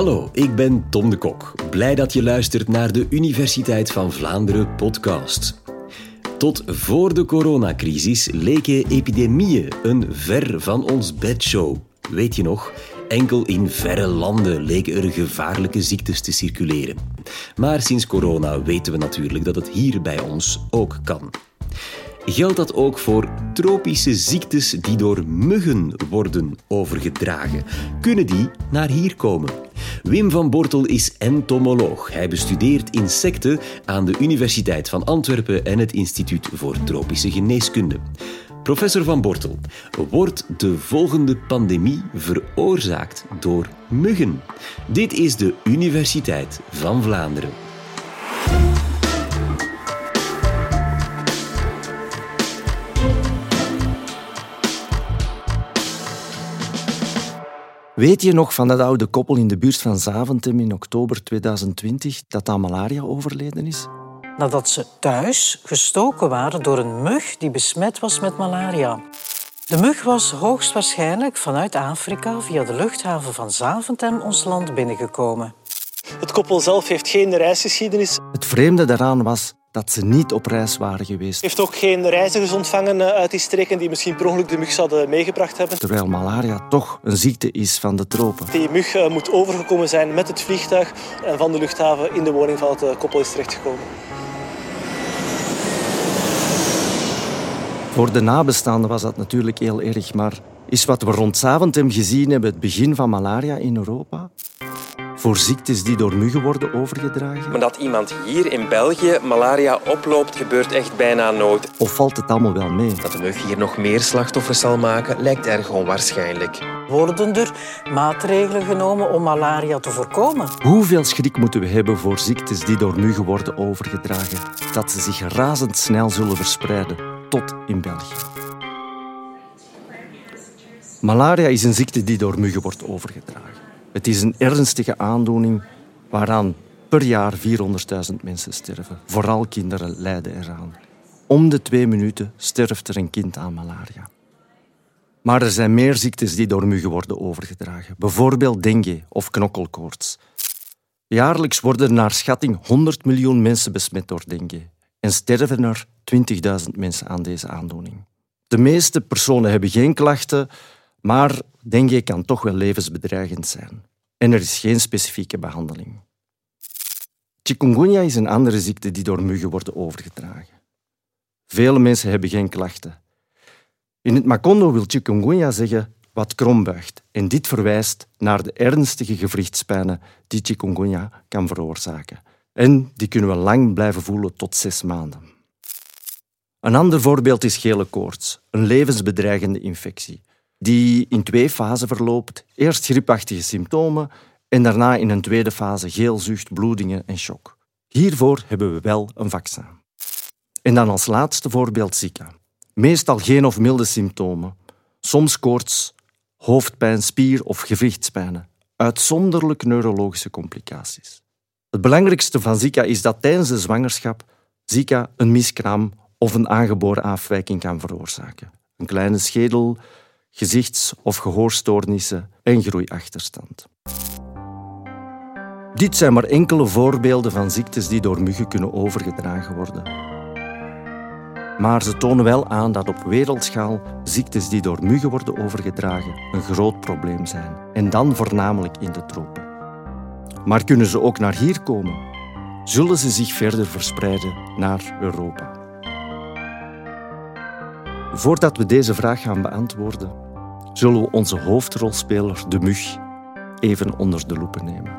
Hallo, ik ben Tom de Kok. Blij dat je luistert naar de Universiteit van Vlaanderen podcast. Tot voor de coronacrisis leken epidemieën een ver van ons bedshow. Weet je nog? Enkel in verre landen leken er gevaarlijke ziektes te circuleren. Maar sinds corona weten we natuurlijk dat het hier bij ons ook kan. Geldt dat ook voor tropische ziektes die door muggen worden overgedragen? Kunnen die naar hier komen? Wim van Bortel is entomoloog. Hij bestudeert insecten aan de Universiteit van Antwerpen en het Instituut voor Tropische Geneeskunde. Professor van Bortel, wordt de volgende pandemie veroorzaakt door muggen? Dit is de Universiteit van Vlaanderen. Weet je nog van dat oude koppel in de buurt van Zaventem in oktober 2020 dat aan malaria overleden is? Nadat ze thuis gestoken waren door een mug die besmet was met malaria. De mug was hoogstwaarschijnlijk vanuit Afrika via de luchthaven van Zaventem ons land binnengekomen. Het koppel zelf heeft geen reisgeschiedenis. Het vreemde daaraan was dat ze niet op reis waren geweest. Heeft ook geen reizigers ontvangen eh, uit die streken die misschien per ongeluk de mug zouden meegebracht hebben. Terwijl malaria toch een ziekte is van de tropen. Die mug eh, moet overgekomen zijn met het vliegtuig en van de luchthaven in de woning van het eh, koppel is terechtgekomen. Voor de nabestaanden was dat natuurlijk heel erg, maar is wat we rond Zaventem gezien hebben het begin van malaria in Europa? Voor ziektes die door muggen worden overgedragen? Maar dat iemand hier in België malaria oploopt, gebeurt echt bijna nooit. Of valt het allemaal wel mee? Dat de mug hier nog meer slachtoffers zal maken, lijkt erg onwaarschijnlijk. Worden er maatregelen genomen om malaria te voorkomen? Hoeveel schrik moeten we hebben voor ziektes die door muggen worden overgedragen, dat ze zich razendsnel zullen verspreiden, tot in België? Malaria is een ziekte die door muggen wordt overgedragen. Het is een ernstige aandoening waaraan per jaar 400.000 mensen sterven. Vooral kinderen lijden eraan. Om de twee minuten sterft er een kind aan malaria. Maar er zijn meer ziektes die door muggen worden overgedragen. Bijvoorbeeld dengue of knokkelkoorts. Jaarlijks worden naar schatting 100 miljoen mensen besmet door dengue en sterven er 20.000 mensen aan deze aandoening. De meeste personen hebben geen klachten, maar dengue kan toch wel levensbedreigend zijn. En er is geen specifieke behandeling. Chikungunya is een andere ziekte die door muggen wordt overgedragen. Vele mensen hebben geen klachten. In het Macondo wil chikungunya zeggen wat krombuigt. En dit verwijst naar de ernstige gewrichtspijnen die chikungunya kan veroorzaken. En die kunnen we lang blijven voelen tot zes maanden. Een ander voorbeeld is gele koorts, een levensbedreigende infectie die in twee fasen verloopt. Eerst griepachtige symptomen en daarna in een tweede fase geelzucht, bloedingen en shock. Hiervoor hebben we wel een vaccin. En dan als laatste voorbeeld Zika. Meestal geen of milde symptomen. Soms koorts, hoofdpijn, spier- of gewrichtspijnen. Uitzonderlijk neurologische complicaties. Het belangrijkste van Zika is dat tijdens de zwangerschap Zika een miskraam of een aangeboren afwijking kan veroorzaken. Een kleine schedel, gezichts- of gehoorstoornissen en groeiachterstand. Dit zijn maar enkele voorbeelden van ziektes die door muggen kunnen overgedragen worden. Maar ze tonen wel aan dat op wereldschaal ziektes die door muggen worden overgedragen een groot probleem zijn. En dan voornamelijk in de tropen. Maar kunnen ze ook naar hier komen? Zullen ze zich verder verspreiden naar Europa? Voordat we deze vraag gaan beantwoorden, zullen we onze hoofdrolspeler, de mug, even onder de loep nemen.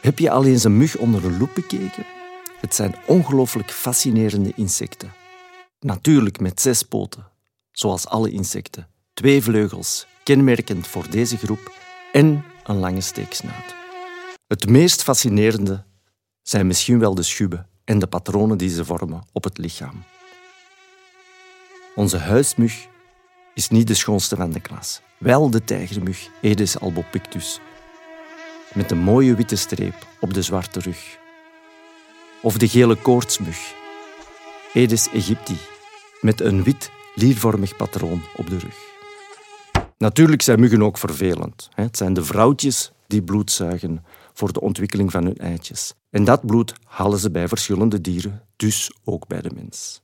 Heb je al eens een mug onder de loep bekeken? Het zijn ongelooflijk fascinerende insecten. Natuurlijk met zes poten, zoals alle insecten, twee vleugels, kenmerkend voor deze groep, en een lange steeksnuit. Het meest fascinerende zijn misschien wel de schubben en de patronen die ze vormen op het lichaam. Onze huismug is niet de schoonste van de klas. Wel de tijgermug Aedes albopictus. Met een mooie witte streep op de zwarte rug. Of de gele koortsmug Aedes aegypti. Met een wit liervormig patroon op de rug. Natuurlijk zijn muggen ook vervelend. Het zijn de vrouwtjes die bloed zuigen voor de ontwikkeling van hun eitjes. En dat bloed halen ze bij verschillende dieren, dus ook bij de mens.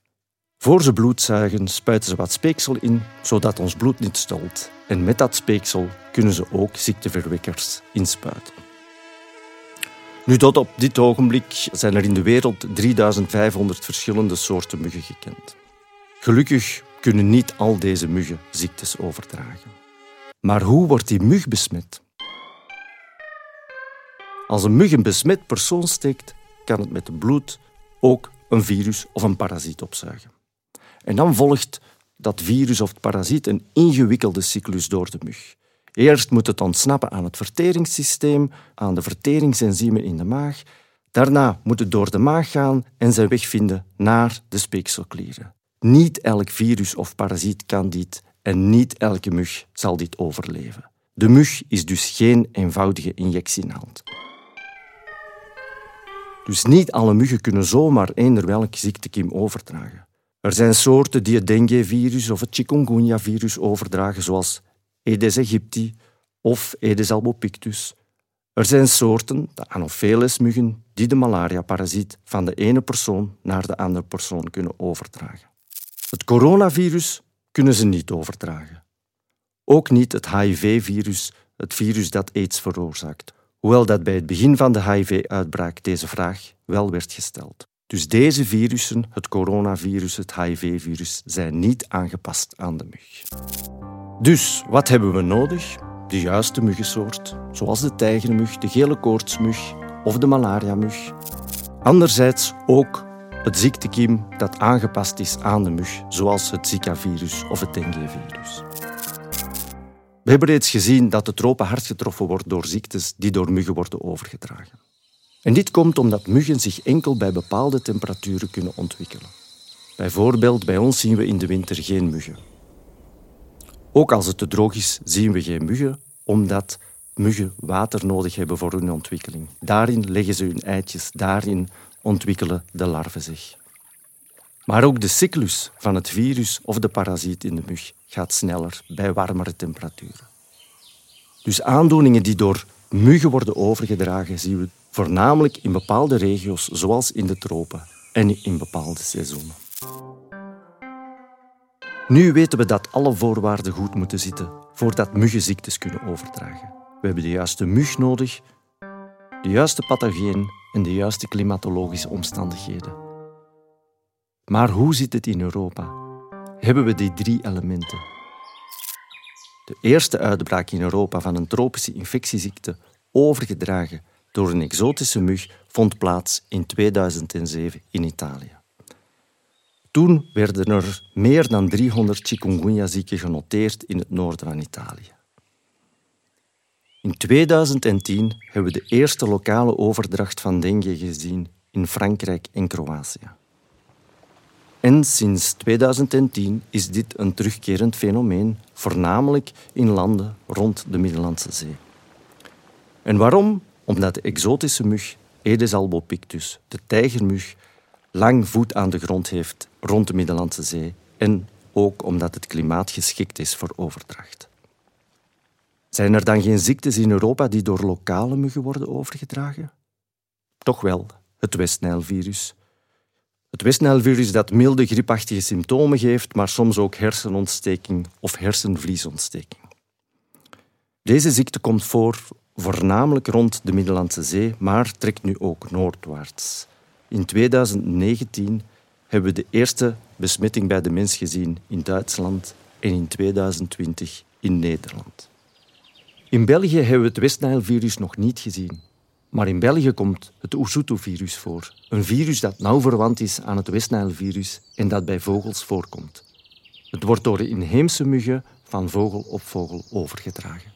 Voor ze bloed zuigen, spuiten ze wat speeksel in, zodat ons bloed niet stolt. En met dat speeksel kunnen ze ook ziekteverwekkers inspuiten. Nu, tot op dit ogenblik zijn er in de wereld 3500 verschillende soorten muggen gekend. Gelukkig kunnen niet al deze muggen ziektes overdragen. Maar hoe wordt die mug besmet? Als een mug een besmet persoon steekt, kan het met het bloed ook een virus of een parasiet opzuigen. En dan volgt dat virus of parasiet een ingewikkelde cyclus door de mug. Eerst moet het ontsnappen aan het verteringssysteem, aan de verteringsenzymen in de maag. Daarna moet het door de maag gaan en zijn weg vinden naar de speekselklieren. Niet elk virus of parasiet kan dit en niet elke mug zal dit overleven. De mug is dus geen eenvoudige injectienaald. Dus niet alle muggen kunnen zomaar eender welk ziektekiem overdragen. Er zijn soorten die het dengue-virus of het chikungunya-virus overdragen, zoals Aedes aegypti of Aedes albopictus. Er zijn soorten, de Anopheles-muggen, die de malaria-parasiet van de ene persoon naar de andere persoon kunnen overdragen. Het coronavirus kunnen ze niet overdragen. Ook niet het HIV-virus, het virus dat aids veroorzaakt, hoewel dat bij het begin van de HIV-uitbraak deze vraag wel werd gesteld. Dus deze virussen, het coronavirus, het HIV-virus, zijn niet aangepast aan de mug. Dus wat hebben we nodig? De juiste muggensoort, zoals de tijgermug, de gele koortsmug of de malariamug. Anderzijds ook het ziektekiem dat aangepast is aan de mug, zoals het Zika-virus of het dengue-virus. We hebben reeds gezien dat de tropen hard getroffen wordt door ziektes die door muggen worden overgedragen. En dit komt omdat muggen zich enkel bij bepaalde temperaturen kunnen ontwikkelen. Bijvoorbeeld bij ons zien we in de winter geen muggen. Ook als het te droog is, zien we geen muggen, omdat muggen water nodig hebben voor hun ontwikkeling. Daarin leggen ze hun eitjes, daarin ontwikkelen de larven zich. Maar ook de cyclus van het virus of de parasiet in de mug gaat sneller bij warmere temperaturen. Dus aandoeningen die door muggen worden overgedragen, zien we voornamelijk in bepaalde regio's, zoals in de tropen en in bepaalde seizoenen. Nu weten we dat alle voorwaarden goed moeten zitten voordat muggen ziektes kunnen overdragen. We hebben de juiste mug nodig, de juiste pathogeen en de juiste klimatologische omstandigheden. Maar hoe zit het in Europa? Hebben we die drie elementen? De eerste uitbraak in Europa van een tropische infectieziekte overgedragen door een exotische mug vond plaats in 2007 in Italië. Toen werden er meer dan 300 chikungunya-zieken genoteerd in het noorden van Italië. In 2010 hebben we de eerste lokale overdracht van dengue gezien in Frankrijk en Kroatië. En sinds 2010 is dit een terugkerend fenomeen, voornamelijk in landen rond de Middellandse Zee. En waarom? Omdat de exotische mug Aedes albopictus, de tijgermug, lang voet aan de grond heeft rond de Middellandse Zee en ook omdat het klimaat geschikt is voor overdracht. Zijn er dan geen ziektes in Europa die door lokale muggen worden overgedragen? Toch wel, het Westnijlvirus. Het Westnijlvirus dat milde griepachtige symptomen geeft, maar soms ook hersenontsteking of hersenvliesontsteking. Deze ziekte komt voor voornamelijk rond de Middellandse Zee, maar trekt nu ook noordwaarts. In 2019 hebben we de eerste besmetting bij de mens gezien in Duitsland en in 2020 in Nederland. In België hebben we het Westnijlvirus nog niet gezien. Maar in België komt het Oesutu-virus voor. Een virus dat nauw verwant is aan het Westnijlvirus en dat bij vogels voorkomt. Het wordt door inheemse muggen van vogel op vogel overgedragen.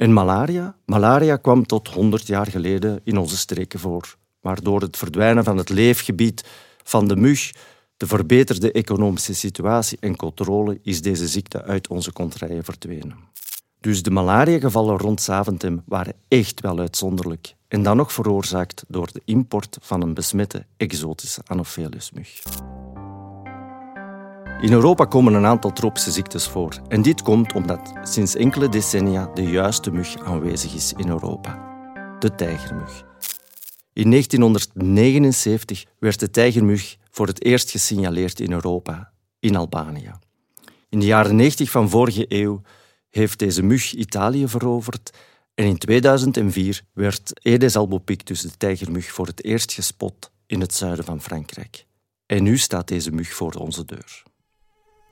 En malaria? Malaria kwam tot 100 jaar geleden in onze streken voor. Maar door het verdwijnen van het leefgebied van de mug, de verbeterde economische situatie en controle is deze ziekte uit onze contraien verdwenen. Dus de malariagevallen rond Zaventem waren echt wel uitzonderlijk. En dan nog veroorzaakt door de import van een besmette exotische Anopheles-mug. In Europa komen een aantal tropische ziektes voor. En dit komt omdat sinds enkele decennia de juiste mug aanwezig is in Europa. De tijgermug. In 1979 werd de tijgermug voor het eerst gesignaleerd in Europa, in Albanië. In de jaren 90 van vorige eeuw heeft deze mug Italië veroverd en in 2004 werd Aedes albopictus, de tijgermug, voor het eerst gespot in het zuiden van Frankrijk. En nu staat deze mug voor onze deur.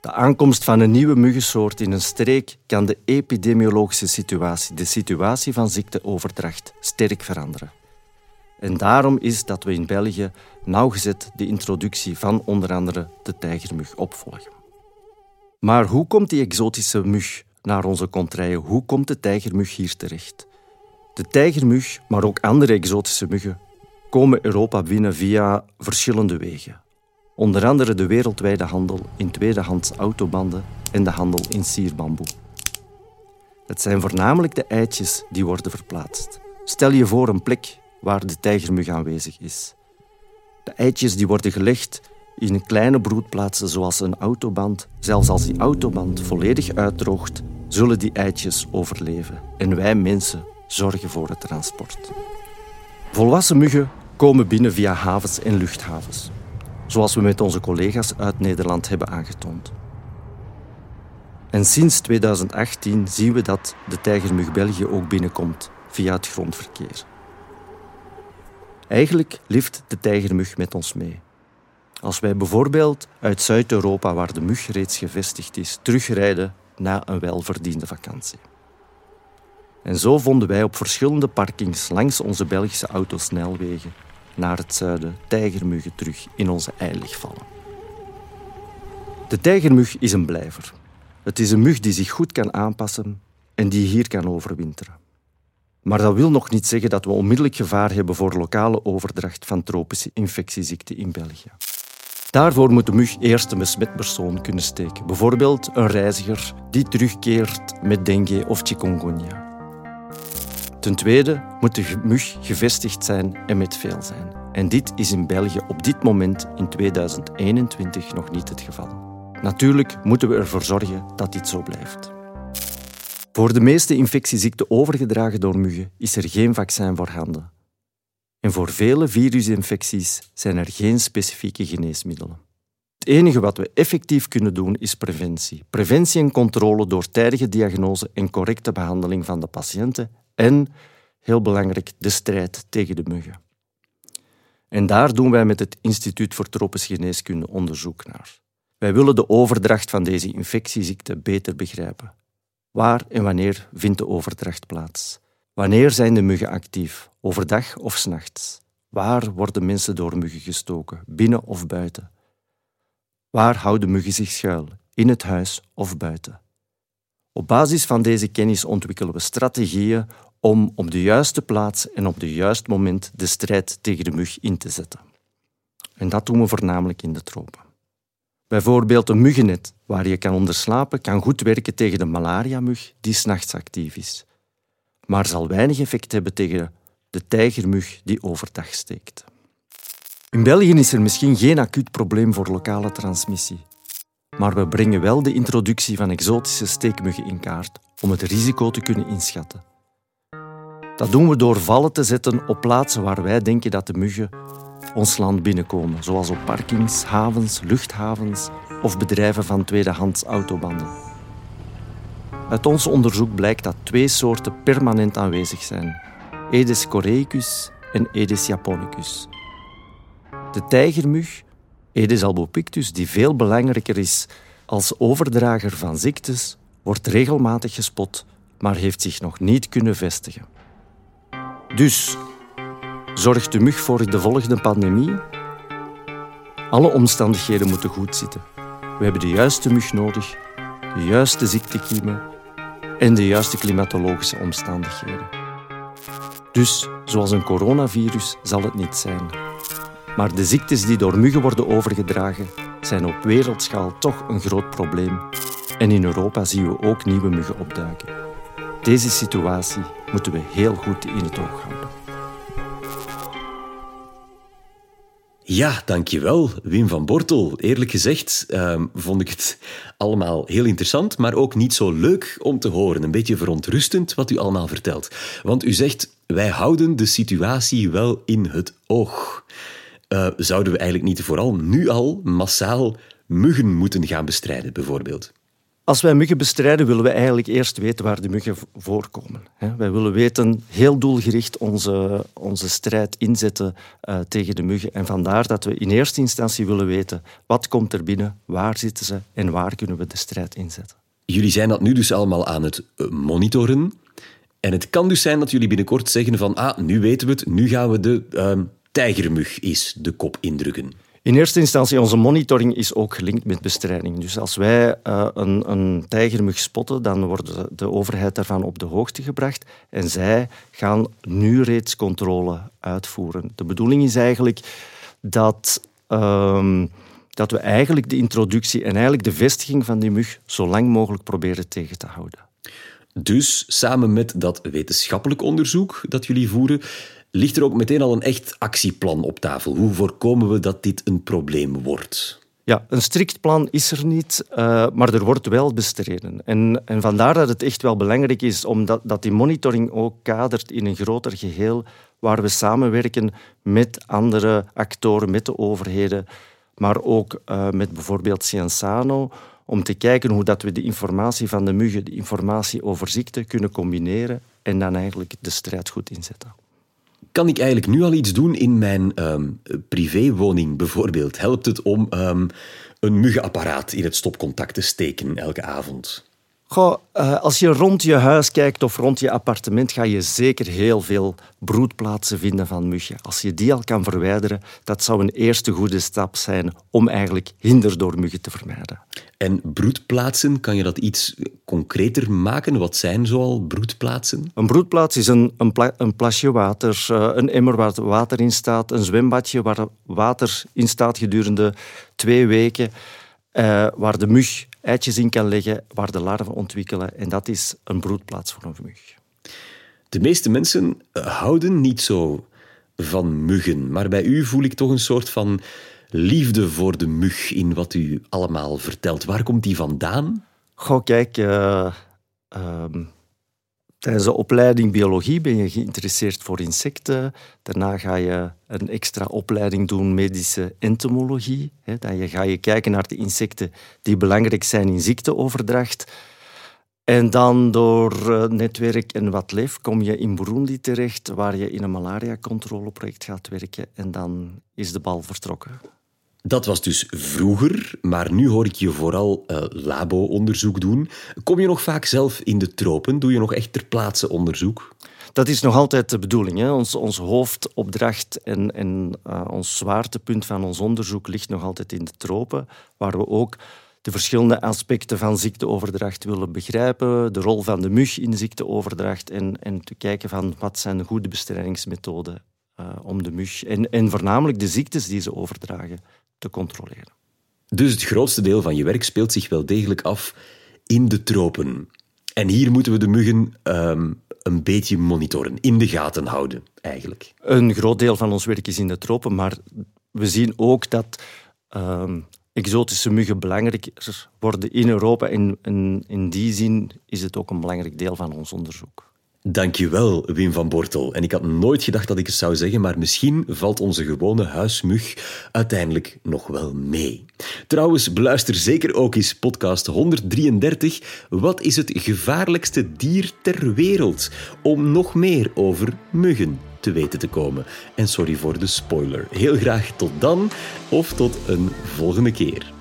De aankomst van een nieuwe muggensoort in een streek kan de epidemiologische situatie, de situatie van ziekteoverdracht, sterk veranderen. En daarom is dat we in België nauwgezet de introductie van onder andere de tijgermug opvolgen. Maar hoe komt die exotische mug naar onze contraien? Hoe komt de tijgermug hier terecht? De tijgermug, maar ook andere exotische muggen, komen Europa binnen via verschillende wegen. Onder andere de wereldwijde handel in tweedehands autobanden en de handel in sierbamboe. Het zijn voornamelijk de eitjes die worden verplaatst. Stel je voor een plek waar de tijgermug aanwezig is. De eitjes die worden gelegd in kleine broedplaatsen zoals een autoband. Zelfs als die autoband volledig uitdroogt, zullen die eitjes overleven. En wij mensen zorgen voor het transport. Volwassen muggen komen binnen via havens en luchthavens, zoals we met onze collega's uit Nederland hebben aangetoond. En sinds 2018 zien we dat de tijgermug België ook binnenkomt via het grondverkeer. Eigenlijk lift de tijgermug met ons mee. Als wij bijvoorbeeld uit Zuid-Europa, waar de mug reeds gevestigd is, terugrijden na een welverdiende vakantie. En zo vonden wij op verschillende parkings langs onze Belgische autosnelwegen naar het zuiden tijgermuggen terug in onze eilig vallen. De tijgermug is een blijver. Het is een mug die zich goed kan aanpassen en die hier kan overwinteren. Maar dat wil nog niet zeggen dat we onmiddellijk gevaar hebben voor lokale overdracht van tropische infectieziekten in België. Daarvoor moet de mug eerst een besmet persoon kunnen steken. Bijvoorbeeld een reiziger die terugkeert met dengue of chikungunya. Ten tweede moet de mug gevestigd zijn en met veel zijn. En dit is in België op dit moment in 2021 nog niet het geval. Natuurlijk moeten we ervoor zorgen dat dit zo blijft. Voor de meeste infectieziekten overgedragen door muggen is er geen vaccin voorhanden. En voor vele virusinfecties zijn er geen specifieke geneesmiddelen. Het enige wat we effectief kunnen doen is preventie. Preventie en controle door tijdige diagnose en correcte behandeling van de patiënten en, heel belangrijk, de strijd tegen de muggen. En daar doen wij met het Instituut voor Tropische Geneeskunde onderzoek naar. Wij willen de overdracht van deze infectieziekte beter begrijpen. Waar en wanneer vindt de overdracht plaats? Wanneer zijn de muggen actief? Overdag of s nachts? Waar worden mensen door muggen gestoken? Binnen of buiten? Waar houden muggen zich schuil? In het huis of buiten? Op basis van deze kennis ontwikkelen we strategieën om op de juiste plaats en op het juiste moment de strijd tegen de mug in te zetten. En dat doen we voornamelijk in de tropen. Bijvoorbeeld een muggennet waar je kan onderslapen kan goed werken tegen de malariamug die s'nachts actief is, maar zal weinig effect hebben tegen de tijgermug die overdag steekt. In België is er misschien geen acuut probleem voor lokale transmissie, maar we brengen wel de introductie van exotische steekmuggen in kaart om het risico te kunnen inschatten. Dat doen we door vallen te zetten op plaatsen waar wij denken dat de muggen ons land binnenkomen, zoals op parkings, havens, luchthavens of bedrijven van tweedehands autobanden. Uit ons onderzoek blijkt dat twee soorten permanent aanwezig zijn: Aedes coreicus en Aedes japonicus. De tijgermug, Aedes albopictus, die veel belangrijker is als overdrager van ziektes, wordt regelmatig gespot, maar heeft zich nog niet kunnen vestigen. Dus Zorgt de mug voor de volgende pandemie? Alle omstandigheden moeten goed zitten. We hebben de juiste mug nodig, de juiste ziektekiemen en de juiste klimatologische omstandigheden. Dus, zoals een coronavirus, zal het niet zijn. Maar de ziektes die door muggen worden overgedragen, zijn op wereldschaal toch een groot probleem. En in Europa zien we ook nieuwe muggen opduiken. Deze situatie moeten we heel goed in het oog houden. Ja, dankjewel, Wim van Bortel. Eerlijk gezegd ehm, vond ik het allemaal heel interessant, maar ook niet zo leuk om te horen. Een beetje verontrustend wat u allemaal vertelt. Want u zegt, wij houden de situatie wel in het oog. Uh, zouden we eigenlijk niet vooral nu al massaal muggen moeten gaan bestrijden, bijvoorbeeld? Als wij muggen bestrijden, willen we eigenlijk eerst weten waar de muggen voorkomen. Wij willen weten, heel doelgericht onze, onze strijd inzetten uh, tegen de muggen. En vandaar dat we in eerste instantie willen weten, wat komt er binnen, waar zitten ze en waar kunnen we de strijd inzetten. Jullie zijn dat nu dus allemaal aan het eh, monitoren. En het kan dus zijn dat jullie binnenkort zeggen van, ah, nu weten we het, nu gaan we de uh, tijgermug is de kop indrukken. In eerste instantie, onze monitoring is ook gelinkt met bestrijding. Dus als wij uh, een, een tijgermug spotten, dan wordt de overheid daarvan op de hoogte gebracht en zij gaan nu reeds controle uitvoeren. De bedoeling is eigenlijk dat, uh, dat we eigenlijk de introductie en eigenlijk de vestiging van die mug zo lang mogelijk proberen tegen te houden. Dus samen met dat wetenschappelijk onderzoek dat jullie voeren, ligt er ook meteen al een echt actieplan op tafel. Hoe voorkomen we dat dit een probleem wordt? Ja, een strikt plan is er niet, uh, maar er wordt wel bestreden. En, en vandaar dat het echt wel belangrijk is om dat, die monitoring ook kadert in een groter geheel waar we samenwerken met andere actoren, met de overheden, maar ook uh, met bijvoorbeeld Cienzano, om te kijken hoe dat we de informatie van de muggen, de informatie over ziekte, kunnen combineren en dan eigenlijk de strijd goed inzetten kan ik eigenlijk nu al iets doen in mijn um, privéwoning bijvoorbeeld? Helpt het om um, een muggenapparaat in het stopcontact te steken elke avond? Goh, uh, als je rond je huis kijkt of rond je appartement, ga je zeker heel veel broedplaatsen vinden van muggen. Als je die al kan verwijderen, dat zou een eerste goede stap zijn om eigenlijk hinder door muggen te vermijden. En broedplaatsen, kan je dat iets concreter maken? Wat zijn zoal broedplaatsen? Een broedplaats is een, een, pla een plasje water, uh, een emmer waar water in staat, een zwembadje waar water in staat gedurende twee weken, uh, waar de mug eitjes in kan leggen, waar de larven ontwikkelen. En dat is een broedplaats voor een mug. De meeste mensen eh, houden niet zo van muggen, maar bij u voel ik toch een soort van liefde voor de mug in wat u allemaal vertelt. Waar komt die vandaan? Goh, kijk, uh, uh, tijdens de opleiding biologie ben je geïnteresseerd voor insecten. Daarna ga je een extra opleiding doen, medische entomologie. Dan ga je kijken naar de insecten die belangrijk zijn in ziekteoverdracht. En dan door eh, netwerk en wat leef kom je in Burundi terecht, waar je in een malaria-controleproject gaat werken. En dan is de bal vertrokken. Dat was dus vroeger, maar nu hoor ik je vooral uh, labo-onderzoek doen. Kom je nog vaak zelf in de tropen? Doe je nog echt ter plaatse onderzoek? Dat is nog altijd de bedoeling. Hè? Ons, ons hoofdopdracht en, en uh, ons zwaartepunt van ons onderzoek ligt nog altijd in de tropen, waar we ook de verschillende aspecten van ziekteoverdracht willen begrijpen, de rol van de mug in ziekteoverdracht en, en te kijken van wat zijn de goede bestrijdingsmethoden uh, om de mug en, en voornamelijk de ziektes die ze overdragen te controleren. Dus het grootste deel van je werk speelt zich wel degelijk af in de tropen. En hier moeten we de muggen um, een beetje monitoren, in de gaten houden, eigenlijk. Een groot deel van ons werk is in de tropen, maar we zien ook dat um, exotische muggen belangrijker worden in Europa. En, en in die zin is het ook een belangrijk deel van ons onderzoek. Dankjewel, Wim van Bortel. En ik had nooit gedacht dat ik het zou zeggen, maar misschien valt onze gewone huismug uiteindelijk nog wel mee. Trouwens, beluister zeker ook eens podcast 133. Wat is het gevaarlijkste dier ter wereld? Om nog meer over muggen te weten te komen. En sorry voor de spoiler. Heel graag tot dan of tot een volgende keer.